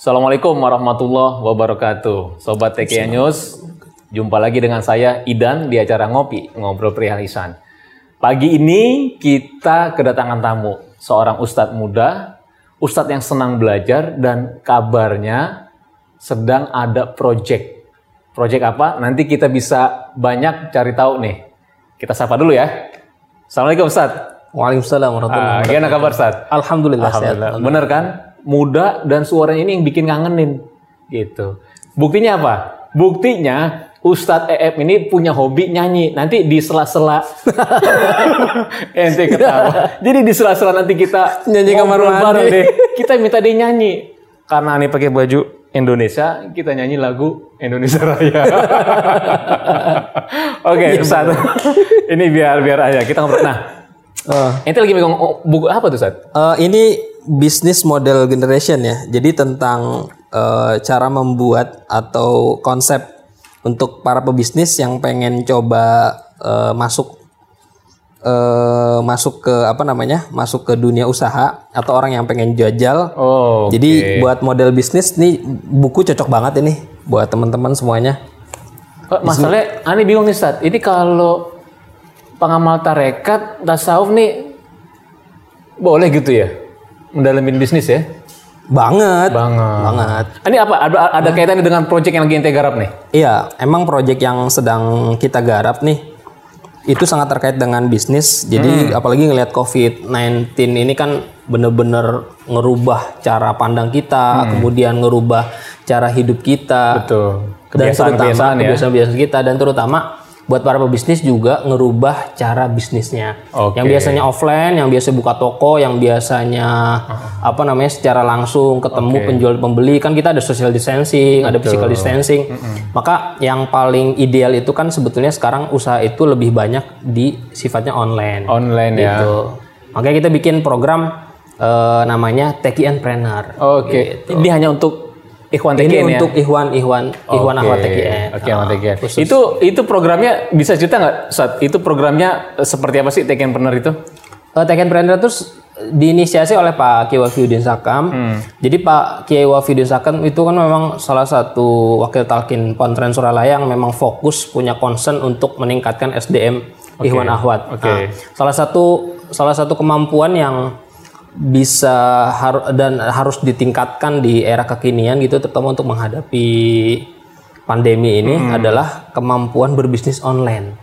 Assalamualaikum warahmatullahi wabarakatuh. Sobat TKI News, jumpa lagi dengan saya Idan di acara Ngopi, Ngobrol Perihal Ihsan. Pagi ini kita kedatangan tamu, seorang ustadz muda, ustadz yang senang belajar dan kabarnya sedang ada project. Project apa? Nanti kita bisa banyak cari tahu nih. Kita sapa dulu ya. Assalamualaikum Ustadz. Waalaikumsalam warahmatullahi Ah, wabarakatuh. gimana kabar Ustadz? Alhamdulillah, sehat. Alhamdulillah. Bener kan? Muda dan suaranya ini yang bikin ngangenin. Gitu. Buktinya apa? Buktinya Ustadz EF ini punya hobi nyanyi. Nanti di sela-sela ente ketawa. Jadi di sela-sela nanti kita Nyanyi kamar mandi. deh. Kita minta dia nyanyi. Karena ini pakai baju Indonesia, kita nyanyi lagu Indonesia Raya. Oke, Ustadz. ini biar biar aja kita ngobrol. Nah, Eh, ente lagi megang oh, buku apa tuh, Ustadz? eh, ini bisnis model generation ya. Jadi tentang eh, cara membuat atau konsep untuk para pebisnis yang pengen coba eh, masuk eh, masuk ke apa namanya? Masuk ke dunia usaha atau orang yang pengen jajal. Oh, Jadi buat model bisnis nih buku cocok banget ini buat teman-teman semuanya. Masalahnya, aneh bingung nih, Ustadz. Ini kalau pengamal tarekat, tasawuf nih, boleh gitu ya? Mendalamin bisnis ya? Banget. Banget. Banget. Ini apa? Ada, ada kaitannya dengan proyek yang lagi ente garap nih? Iya, emang proyek yang sedang kita garap nih itu sangat terkait dengan bisnis. Jadi apalagi ngelihat COVID-19 ini kan bener-bener ngerubah cara pandang kita, kemudian ngerubah cara hidup kita. Betul. Dan terutama Kebiasaan-kebiasaan ya? kebiasaan-kebiasaan kita dan terutama buat para pebisnis juga ngerubah cara bisnisnya. Oke. Yang biasanya offline, yang biasa buka toko, yang biasanya apa namanya secara langsung ketemu penjual pembeli kan kita ada social distancing, ada physical distancing. Maka yang paling ideal itu kan sebetulnya sekarang usaha itu lebih banyak di sifatnya online. Online ya? Gitu. Makanya kita bikin program eh, namanya Techie Entrepreneur. Oke. Ini hanya untuk Ikhwan Ini TKN ya? untuk Ikhwan Ikhwan Ikhwan Oke. Akhwat TKN. Oke, Ikhwan Ah, TKN. khusus. Itu itu programnya bisa cerita nggak, Ustadz? Itu programnya eh, seperti apa sih TKNpreneur itu? Uh, Tech Entrepreneur itu diinisiasi oleh Pak Kiai Wafiuddin Sakam. Jadi Pak Kiai Wafiuddin Sakam itu kan memang salah satu wakil talkin Pontren Suralaya yang memang fokus punya concern untuk meningkatkan SDM Ikhwan Ahwat. Oke. Nah, salah satu salah satu kemampuan yang bisa har- dan harus ditingkatkan di era kekinian gitu terutama untuk menghadapi pandemi ini adalah kemampuan berbisnis online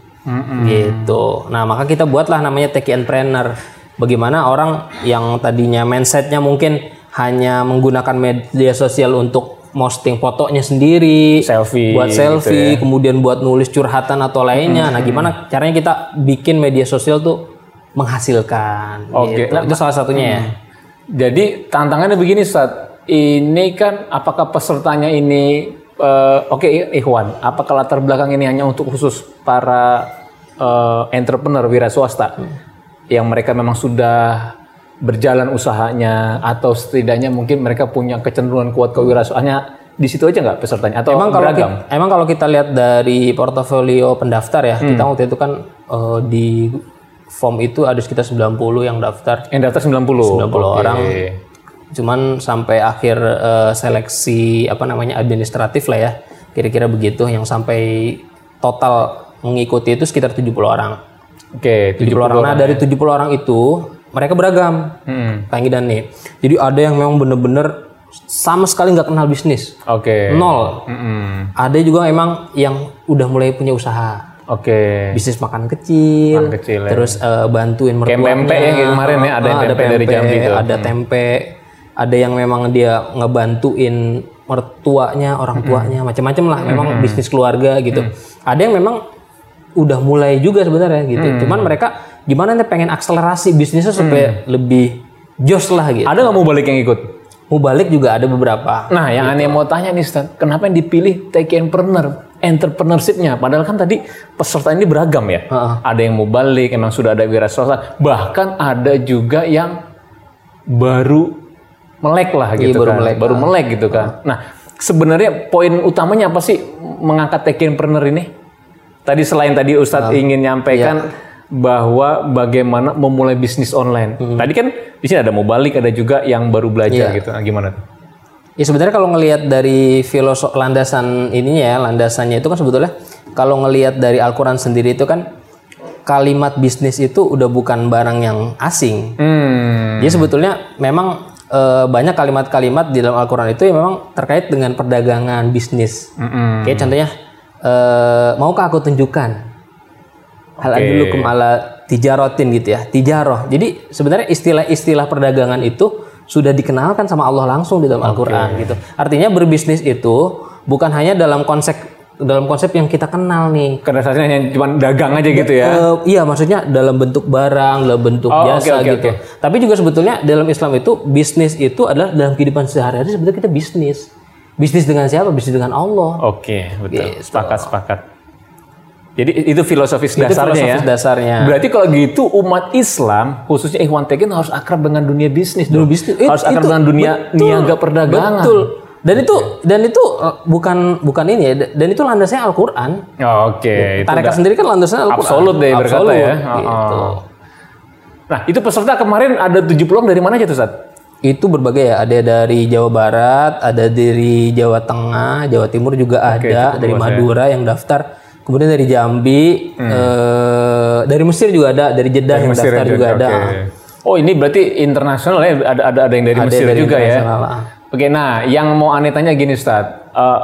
gitu. Nah maka kita buatlah namanya Techie Entrepreneur. Bagaimana orang yang tadinya mindsetnya mungkin hanya menggunakan media sosial untuk posting fotonya sendiri, Selfie buat gitu selfie, kemudian buat nulis curhatan atau lainnya. Nah gimana caranya kita bikin media sosial tuh menghasilkan? Oke. gitu. Itu salah satunya ya. Jadi tantangannya begini Ustaz, ini kan apakah pesertanya ini eh, oke Ikhwan, apakah latar belakang ini hanya untuk khusus para eh, entrepreneur wira swasta yang mereka memang sudah berjalan usahanya atau setidaknya mungkin mereka punya kecenderungan kuat kewirausahaannya di situ aja nggak pesertanya atau Emang kalau beragam? kita, emang kalau kita lihat dari portofolio pendaftar ya, kita Hmm. waktu itu kan eh, di form itu ada sekitar 90 yang daftar. Yang daftar 90. 90 Oke. orang. Cuman sampai akhir eh, seleksi apa namanya administratif lah ya. Kira-kira begitu yang sampai total mengikuti itu sekitar 70 orang. Oke, 70 orang. Nah, dari 70 orang itu mereka beragam. Hmm. Kang Idan nih. Jadi ada yang memang bener-bener sama sekali nggak kenal bisnis. Oke. Nol. Mm-mm. Ada juga emang yang udah mulai punya usaha. Oke. Bisnis makan kecil. Makan kecil, ya. Terus eh, bantuin mertuanya. pempek ya, kayak kemarin ya, ada yang Ah, tempe dari Jambi tuh. Ada tempe. Ada yang memang dia ngebantuin mertuanya, orang tuanya, macam-macam lah. Memang bisnis keluarga gitu. Ada yang memang udah mulai juga sebenarnya gitu. Cuman mereka gimana nih pengen akselerasi bisnisnya supaya lebih jos lah gitu. Ada nggak mau balik yang ikut? Mau balik juga ada beberapa. Nah, yang aneh mau tanya nih, Stan, kenapa yang dipilih entrepreneur, entrepreneurship-nya? Padahal kan tadi peserta ini beragam ya. Heeh. Ada yang mau balik, emang sudah ada wira swasta, bahkan ada juga yang baru melek lah Iya, gitu baru kan. melek. baru melek gitu kan. Nah, sebenarnya poin utamanya apa sih mengangkat entrepreneur ini? Tadi selain tadi Ustadz ingin nyampaikan bahwa bagaimana memulai bisnis online. Tadi kan di sini ada mau balik, ada juga yang baru belajar Iya. gitu. Nah, gimana tuh? Ya sebenarnya kalau ngelihat dari filosof landasan ininya ya, landasannya itu kan sebetulnya kalau ngelihat dari Al-Qur'an sendiri itu kan kalimat bisnis itu udah bukan barang yang asing. Hmm. Jadi sebetulnya memang eh, banyak kalimat-kalimat di dalam Al-Qur'an itu yang memang terkait dengan perdagangan bisnis. Mm-mm. Kayak contohnya eh, maukah aku tunjukkan hal Oke. dulu kemala tijarotin gitu ya tijaroh jadi sebenarnya istilah-istilah perdagangan itu sudah dikenalkan sama Allah langsung di dalam Al-Quran gitu artinya berbisnis itu bukan hanya dalam konsep dalam konsep yang kita kenal nih Karena dasarnya hanya cuma dagang aja gitu ya. Eh, iya maksudnya dalam bentuk barang dalam bentuk Oh, jasa oke, oke, gitu tapi juga sebetulnya dalam Islam itu bisnis itu adalah dalam kehidupan sehari-hari sebenarnya kita bisnis bisnis dengan siapa bisnis dengan Allah Oke, betul. Gitu. Sepakat, sepakat. Jadi itu filosofis itu dasarnya filosofis ya. dasarnya Berarti kalau gitu umat Islam, khususnya Ikhwan Tegen harus akrab dengan dunia bisnis dong. bisnis. Harus akrab itu dengan dunia betul, niaga perdagangan. Betul. Dan itu dan itu uh, bukan bukan ini ya. Dan itu landasnya Al-Qur'an. Oh, Oke, itu Tarekat sendiri kan landasnya Al-Qur'an. absolut deh berkata Absolut, ya. gitu. Oh. Nah, itu peserta kemarin ada 70 orang dari mana aja tuh, Sat? Itu berbagai ya. Ada dari Jawa Barat, ada dari Jawa Tengah, Jawa Timur juga ada, cukup dari ya. Madura yang daftar. Kemudian dari Jambi, eh, dari Mesir juga ada, dari Jeddah yang Mesir daftar juga, ada. oke. Oh, ini berarti internasional ya? Ada ada ada yang dari Ada Mesir dari juga ya? internasional, ah. Oke, nah yang mau aneh tanya gini, Ustaz. Eh,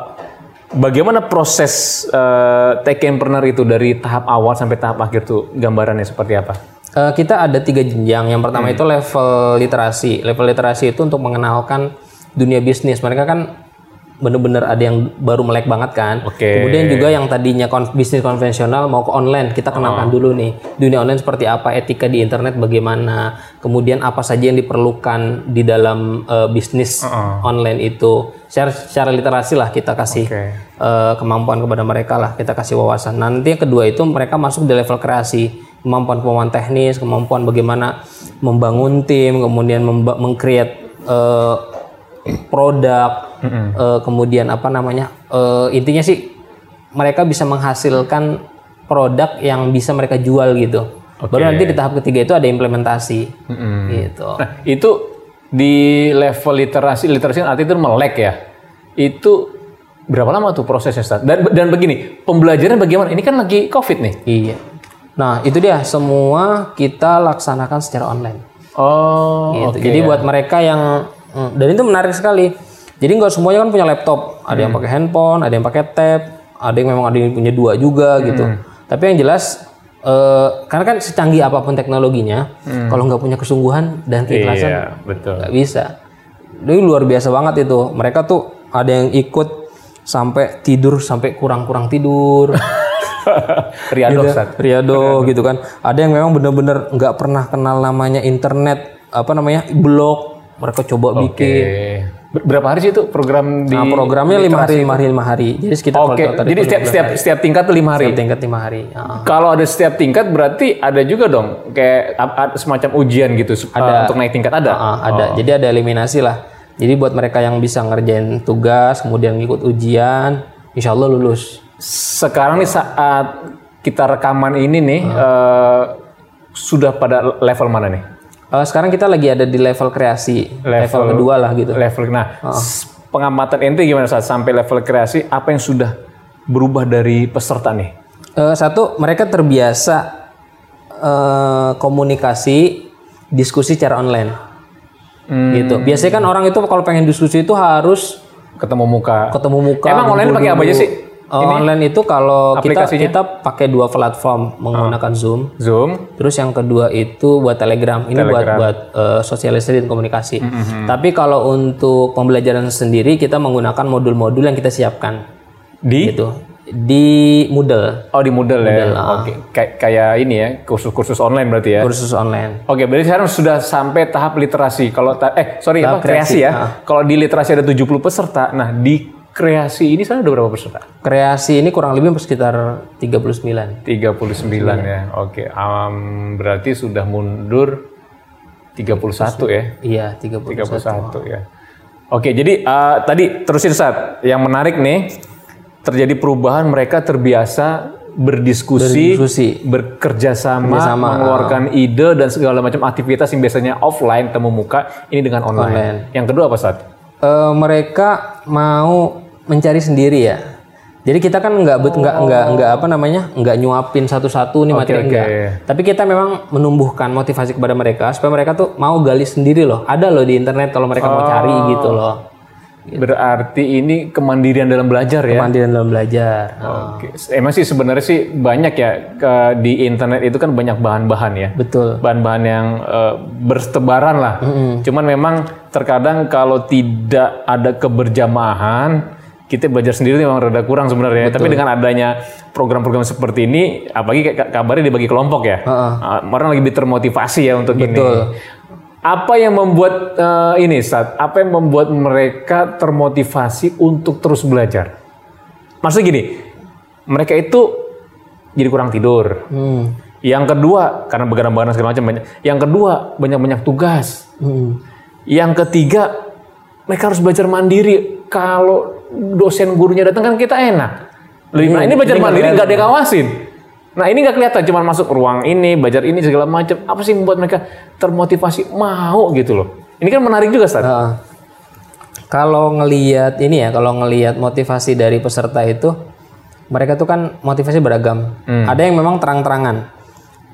bagaimana proses uh, techpreneur itu dari tahap awal sampai tahap akhir tuh gambarannya seperti apa? Eh, kita ada tiga jenjang. Yang pertama itu level literasi. Level literasi itu untuk mengenalkan dunia bisnis. Mereka kan bener-bener ada yang baru melek banget kan. Oke. Kemudian juga yang tadinya kon- bisnis konvensional mau ke online, kita kenalkan dulu nih dunia online seperti apa, etika di internet bagaimana, kemudian apa saja yang diperlukan di dalam eh, bisnis online itu. Secara, secara literasi lah kita kasih Oke. eh, kemampuan kepada mereka lah kita kasih wawasan. Nanti yang kedua itu mereka masuk di level kreasi, kemampuan-kemampuan teknis, kemampuan bagaimana membangun tim, kemudian memba- meng-create eh, produk, eh, kemudian apa namanya eh, intinya sih mereka bisa menghasilkan produk yang bisa mereka jual gitu. Baru nanti di tahap ketiga itu ada implementasi, gitu. Nah, itu di level literasi, literasi artinya itu melek ya. Itu berapa lama tuh prosesnya? Dan, dan begini, pembelajaran bagaimana? Ini kan lagi COVID nih. Iya. Nah itu dia semua kita laksanakan secara online. Oh, gitu. oke. Jadi buat mereka yang mm, dan itu menarik sekali. Jadi nggak semuanya kan punya laptop. Ada yang pakai handphone, ada yang pakai tab, ada yang memang ada yang punya dua juga gitu. Tapi yang jelas eh, karena kan secanggih apa pun teknologinya, kalau nggak punya kesungguhan dan keikhlasan Iya, betul. nggak bisa. Ini luar biasa banget itu. Mereka tuh ada yang ikut sampai tidur sampai kurang-kurang tidur. Riado, Gitu, Ustaz. Riado gitu kan. Ada yang memang bener-bener nggak pernah kenal namanya internet, apa namanya blog. Mereka coba Oke. bikin. Ber- Berapa hari sih itu program di Nah programnya lima hari, lima hari, lima hari. Jadi sekitar Oke, tadi jadi setiap 15 setiap hari. setiap tingkat lima hari. Setiap tingkat lima hari. Ya. Kalau ada setiap tingkat berarti ada juga dong kayak semacam ujian gitu sup- uh, untuk naik tingkat ada. Ah, ada. Jadi ada eliminasi lah. Jadi buat mereka yang bisa ngerjain tugas, kemudian ngikut ujian, insya Allah lulus. Sekarang nih saat kita rekaman ini nih eh, sudah pada level mana nih? Eh, sekarang kita lagi ada di level kreasi, level, kedua lah gitu. Level nah s- pengamatan ente gimana saat sampai level kreasi apa yang sudah berubah dari peserta nih? Eh, satu, mereka terbiasa eh, komunikasi, diskusi secara online. Hmm. Gitu. Biasanya kan orang itu kalau pengen diskusi itu harus Ketemu muka. ketemu muka. Emang online pakai apa aja sih? Eh, online itu kalau kita kita pakai dua platform menggunakan Zoom. Zoom. Terus yang kedua itu buat Telegram. Ini buat buat eh, sosialisasi dan komunikasi. Mm-hmm. Tapi kalau untuk pembelajaran sendiri kita menggunakan modul-modul yang kita siapkan Di gitu. Di Moodle, Oh di Moodle, ya. ah. Oke. Kayak kayak ini ya, kursus-kursus online berarti ya. kursus online. Oke, berarti sekarang sudah sampai tahap literasi. Kalau ta- eh sorry apa kreasi, kreasi, ya. ah. Kalau di literasi ada 70 peserta. Nah, di kreasi ini sekarang ada berapa peserta? Kreasi ini kurang lebih sekitar 39. 39 ya. Oke, am, berarti sudah mundur 31 ya. Iya, 31. 31 ya. Oke, jadi eh, tadi terusin saat yang menarik nih terjadi perubahan mereka terbiasa berdiskusi, Berdiskusi. bekerja sama, mengeluarkan ide dan segala macam aktivitas yang biasanya offline temu muka ini dengan online. Online. Yang kedua apa saat? eh, mereka mau mencari sendiri ya. Jadi kita kan nggak bet- nggak nggak nggak apa namanya nggak nyuapin satu-satu nih materi oke. enggak. Tapi kita memang menumbuhkan motivasi kepada mereka supaya mereka tuh mau gali sendiri loh. Ada loh di internet kalau mereka mau cari gitu loh. Berarti ini kemandirian dalam belajar ya. Mandiri dalam belajar. Oke. Emang sih sebenarnya sih banyak ya ke- di internet itu kan banyak bahan-bahan ya. Betul. Bahan-bahan yang eh, bertebaran lah. Cuman memang terkadang kalau tidak ada keberjamahan kita belajar sendiri memang rada kurang sebenarnya. Tapi dengan adanya program-program seperti ini, apalagi kayak kabarnya dibagi kelompok ya, Ah, orang lagi lebih termotivasi ya untuk ini. Apa yang membuat eh, ini saat? Apa yang membuat mereka termotivasi untuk terus belajar? Maksudnya gini, mereka itu jadi kurang tidur. Hmm. Yang kedua, karena begadang-begadang segala macam banyak. Yang kedua, banyak-banyak tugas. Hmm. Yang ketiga, mereka harus belajar mandiri. Kalau dosen gurunya datang kan kita enak. Lebih baik ini belajar mandiri nggak dikawasin. Nah ini nggak kelihatan, cuma masuk ruang ini, belajar ini segala macam. Apa sih yang membuat mereka termotivasi mau gitu loh? Ini kan menarik juga, Stan. Heeh. Kalau ngelihat ini ya, kalau ngelihat motivasi dari peserta itu, mereka tuh kan motivasi beragam. Ada yang memang terang-terangan.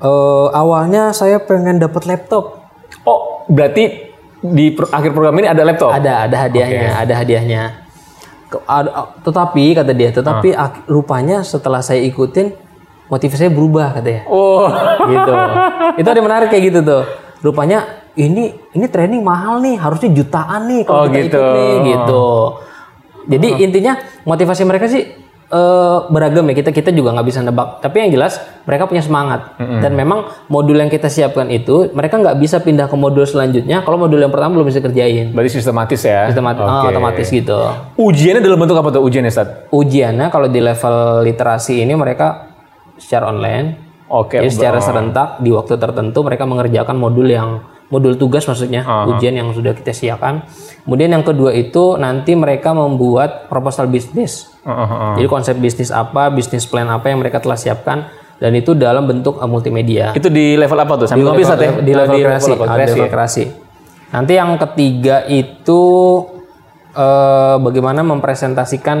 Eh, awalnya saya pengen dapat laptop. Oh, berarti di pro- akhir program ini ada laptop? Ada, ada hadiahnya, ada hadiahnya. Tetapi kata dia, tetapi ak- rupanya setelah saya ikutin motivasi saya berubah katanya. Oh, gitu. Itu ada menarik kayak gitu tuh. Rupanya ini ini training mahal nih, harusnya jutaan nih kalau Oh, kita gitu. ikut nih gitu. Jadi intinya motivasi mereka sih eh, beragam ya. Kita kita juga nggak bisa nebak. Tapi yang jelas mereka punya semangat. Dan memang modul yang kita siapkan itu mereka nggak bisa pindah ke modul selanjutnya kalau modul yang pertama belum bisa kerjain. berarti sistematis ya? Otomatis, Oke. otomatis gitu. Ujiannya dalam bentuk apa tuh ujiannya, Stat? Ujiannya kalau di level literasi ini mereka secara online Oke, Jadi secara serentak di waktu tertentu mereka mengerjakan modul yang modul tugas maksudnya ujian yang sudah kita siapkan. Kemudian yang kedua itu nanti mereka membuat proposal bisnis. Heeh. Jadi konsep bisnis apa, bisnis plan apa yang mereka telah siapkan dan itu dalam bentuk uh, multimedia. Itu di level apa tuh? Sambil ngopi, Stat ya? Di level kreasi, ada Kreasi level kreasi. Nanti yang ketiga itu eh, bagaimana mempresentasikan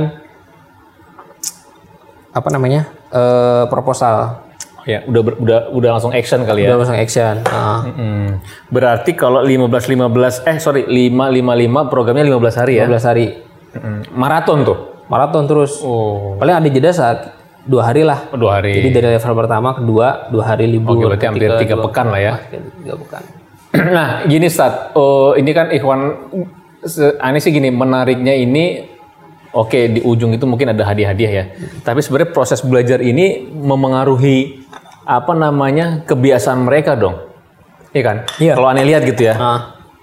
apa namanya eh, proposal ya, udah ber- udah udah langsung action kali ya. dalam langsung action. Ah. Hmm. Berarti kalau 15 15 eh sorry 5 55 programnya 15 hari ya. 15 hari Mm, Maraton tuh. maraton terus Oh, paling ada jeda saat dua hari lah dua hari. jadi dari level pertama kedua dua hari libur Oke, berarti hampir tiga pekan lah ya. tiga pekan nah, gini Stat. Oh, ini kan Ikhwan aneh sih gini, menariknya ini oke di ujung itu mungkin ada hadiah-hadiah ya. Tapi sebenarnya proses belajar ini memengaruhi apa namanya kebiasaan mereka dong. Iya kan? Iya. Kalau aneh lihat gitu ya. Ah.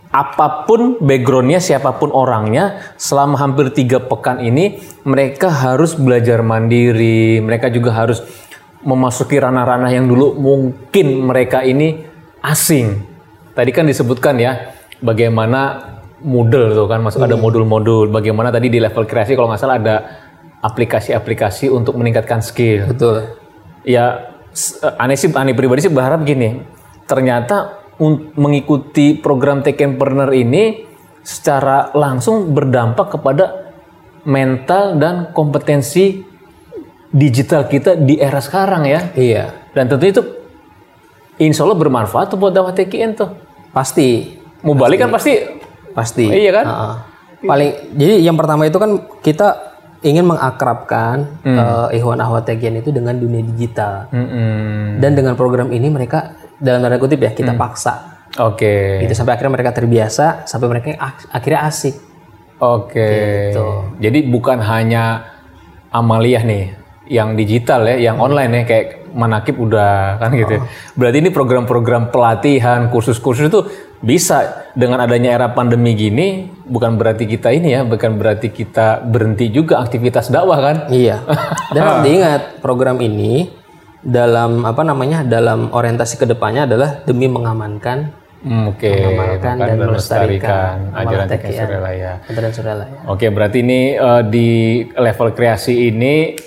apa pun backgroundnya, siapa pun orangnya, selama hampir tiga pekan ini mereka harus belajar mandiri. Mereka juga harus memasuki ranah-ranah yang dulu mungkin mereka ini asing. Tadi kan disebutkan ya, bagaimana Moodle tuh kan, masuk ada modul-modul. Bagaimana tadi di level kreasi kalau nggak salah ada aplikasi-aplikasi untuk meningkatkan skill betul ya aneh sih aneh pribadi sih berharap gini ternyata mengikuti program Tekenpreneur ini secara langsung berdampak kepada mental dan kompetensi digital kita di era sekarang ya. Iya. Dan tentu itu insya Allah bermanfaat tuh buat dakwah TKN tuh. Pasti. Mau balik kan pasti. pasti. Iya kan? Ah. paling jadi yang pertama itu kan kita ingin mengakrabkan Hmm. eh, Ikhwan Ahwat itu dengan dunia digital Mm-mm. dan dengan program ini mereka dalam tanda kutip ya kita paksa oke gitu sampai akhirnya mereka terbiasa sampai mereka ak- akhirnya asik Oke. Jadi bukan hanya amaliyah nih yang digital ya, yang online ya kayak manakib udah kan gitu. ya. Berarti ini program-program pelatihan, kursus-kursus itu bisa dengan adanya era pandemi gini bukan berarti kita ini ya, bukan berarti kita berhenti juga aktivitas dakwah kan? Iya. Dan harus diingat program ini dalam apa namanya dalam orientasi ke depannya adalah demi mengamankan, Hmm, Oke. mengamalkan dan melestarikan ajaran. Surelaya. Pesantren Suralaya. Oke, berarti ini eh, di level kreasi ini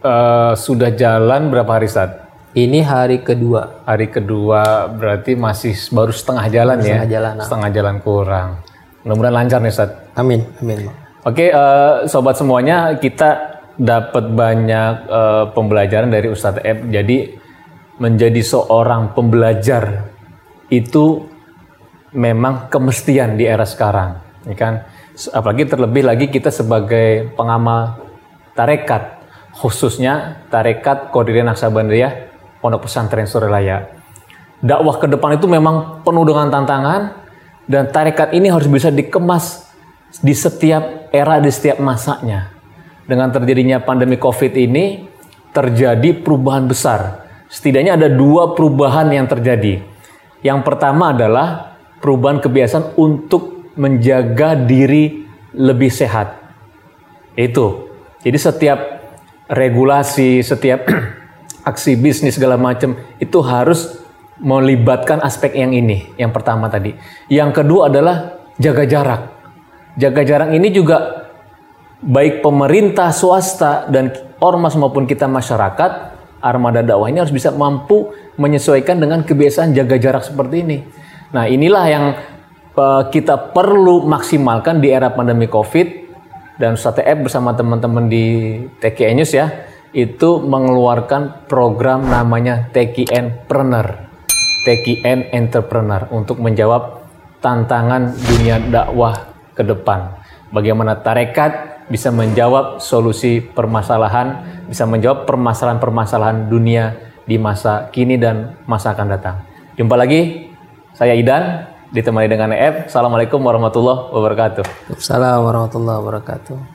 eh, sudah jalan berapa hari saat? Ini hari kedua. Hari kedua berarti masih baru setengah jalan ya? Setengah jalan, nah. Setengah jalan kurang. Mudah-mudahan lancar nih Ustaz. Amin, amin. Oke, uh, sobat semuanya, kita dapat banyak uh, pembelajaran dari Ustadz Eb. Jadi menjadi seorang pembelajar itu memang kemestian di era sekarang, ya kan? Apalagi terlebih lagi kita sebagai pengamal tarekat, khususnya tarekat Qadiriyah Naksabandiyah Pondok Pesantren Surelaya. Dakwah ke depan itu memang penuh dengan tantangan dan tarekat ini harus bisa dikemas di setiap era, di setiap masanya. Dengan terjadinya pandemi COVID ini terjadi perubahan besar. Setidaknya ada dua perubahan yang terjadi. Yang pertama adalah perubahan kebiasaan untuk menjaga diri lebih sehat. Itu. Jadi setiap regulasi, setiap aksi bisnis segala macam itu harus melibatkan aspek yang ini. Yang pertama tadi. Yang kedua adalah jaga jarak. Jaga jarak ini juga baik pemerintah, swasta dan ormas maupun kita masyarakat, armada dakwah ini harus bisa mampu menyesuaikan dengan kebiasaan jaga jarak seperti ini. Nah, inilah yang uh, kita perlu maksimalkan di era pandemi Covid dan Ustaz bersama teman-teman di TKN News ya, itu mengeluarkan program namanya TKN Preneur. TKN Entrepreneur untuk menjawab tantangan dunia dakwah ke depan. Bagaimana tarekat bisa menjawab solusi permasalahan, bisa menjawab permasalahan-permasalahan dunia di masa kini dan masa akan datang. Jumpa lagi, saya Idan, ditemani dengan EF. Assalamualaikum warahmatullahi wabarakatuh. Assalamualaikum warahmatullahi wabarakatuh.